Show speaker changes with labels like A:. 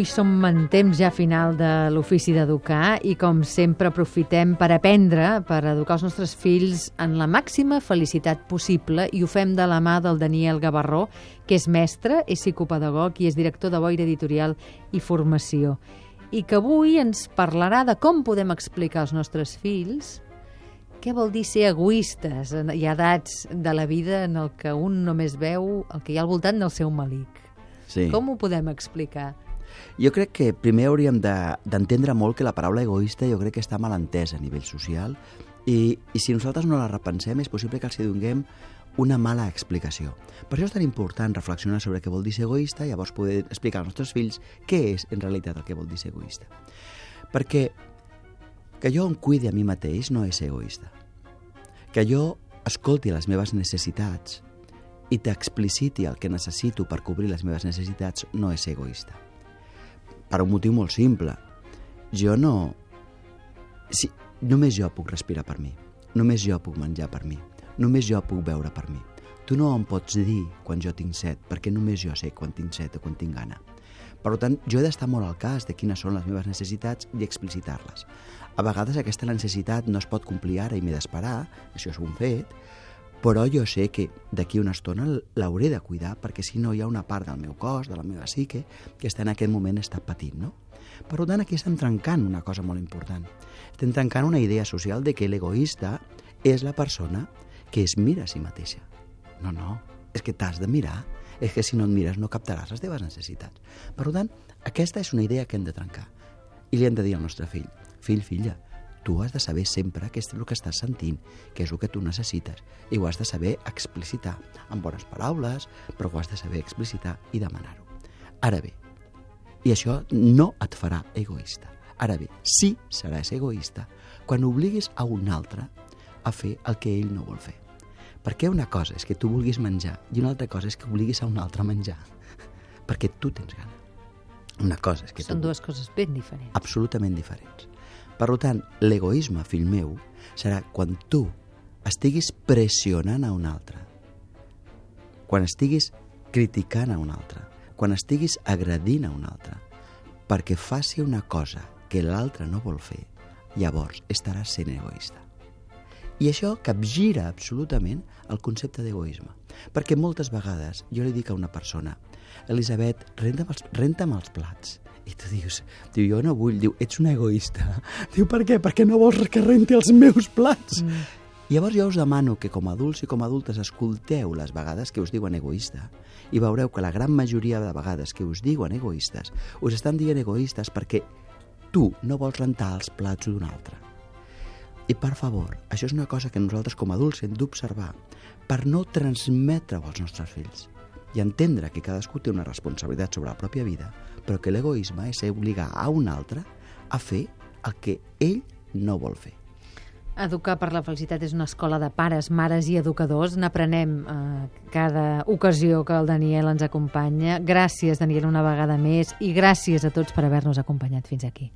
A: avui som en temps ja final de l'ofici d'educar i com sempre aprofitem per aprendre, per educar els nostres fills en la màxima felicitat possible i ho fem de la mà del Daniel Gavarró, que és mestre, és psicopedagog i és director de Boira Editorial i Formació i que avui ens parlarà de com podem explicar als nostres fills què vol dir ser egoistes? Hi ha edats de la vida en el que un només veu el que hi ha al voltant del seu malic.
B: Sí.
A: Com ho podem explicar?
B: Jo crec que primer hauríem de- d'entendre molt que la paraula egoista jo crec que està mal entesa a nivell social i, i si nosaltres no la repensem és possible que els hi donem una mala explicació. Per això és tan important reflexionar sobre què vol dir ser egoista i llavors poder explicar als nostres fills què és en realitat el que vol dir ser egoista. Perquè que jo em cuidi a mi mateix no és egoista. Que jo escolti les meves necessitats i t'expliciti el que necessito per cobrir les meves necessitats no és egoista. Per un motiu molt simple. Jo no... Si, només jo puc respirar per mi. Només jo puc menjar per mi. Només jo puc beure per mi. Tu no em pots dir quan jo tinc set, perquè només jo sé quan tinc set o quan tinc gana. Per tant, jo he d'estar molt al cas de quines són les meves necessitats i explicitar-les. A vegades aquesta necessitat no es pot complir ara i m'he d'esperar, això és un fet, però jo sé que d'aquí una estona l'hauré de cuidar perquè si no hi ha una part del meu cos, de la meva psique, que està en aquest moment està patint, no? Per tant, aquí estem trencant una cosa molt important. Estem trencant una idea social de que l'egoista és la persona que es mira a si mateixa. No, no, és que t'has de mirar. És que si no et mires no captaràs les teves necessitats. Per tant, aquesta és una idea que hem de trencar. I li hem de dir al nostre fill, fill, filla, tu has de saber sempre què és el que estàs sentint, què és el que tu necessites, i ho has de saber explicitar amb bones paraules, però ho has de saber explicitar i demanar-ho. Ara bé, i això no et farà egoista. Ara bé, sí seràs egoista quan obliguis a un altre a fer el que ell no vol fer. Perquè una cosa és que tu vulguis menjar i una altra cosa és que obliguis a un altre a menjar. Perquè tu tens gana. Una cosa és que
A: Són
B: tu
A: dues coses ben diferents.
B: absolutament diferents. Per tant, l'egoisme, fill meu, serà quan tu estiguis pressionant a un altre, quan estiguis criticant a un altre, quan estiguis agredint a un altre, perquè faci una cosa que l'altre no vol fer, llavors estaràs sent egoista. I això capgira absolutament el concepte d'egoisme. Perquè moltes vegades jo li dic a una persona Elisabet, renta'm els, renta'm els plats. I tu dius, diu, jo no vull, diu, ets una egoista. Diu, per què? Perquè no vols que renti els meus plats. Mm. Llavors jo us demano que com a adults i com a adultes escolteu les vegades que us diuen egoista i veureu que la gran majoria de vegades que us diuen egoistes us estan dient egoistes perquè tu no vols rentar els plats d'un altre. I per favor, això és una cosa que nosaltres com adults hem d'observar per no transmetre-ho als nostres fills i entendre que cadascú té una responsabilitat sobre la pròpia vida, però que l'egoisme és obligar a un altre a fer el que ell no vol fer.
A: Educar per la felicitat és una escola de pares, mares i educadors. N'aprenem eh, cada ocasió que el Daniel ens acompanya. Gràcies, Daniel, una vegada més, i gràcies a tots per haver-nos acompanyat fins aquí.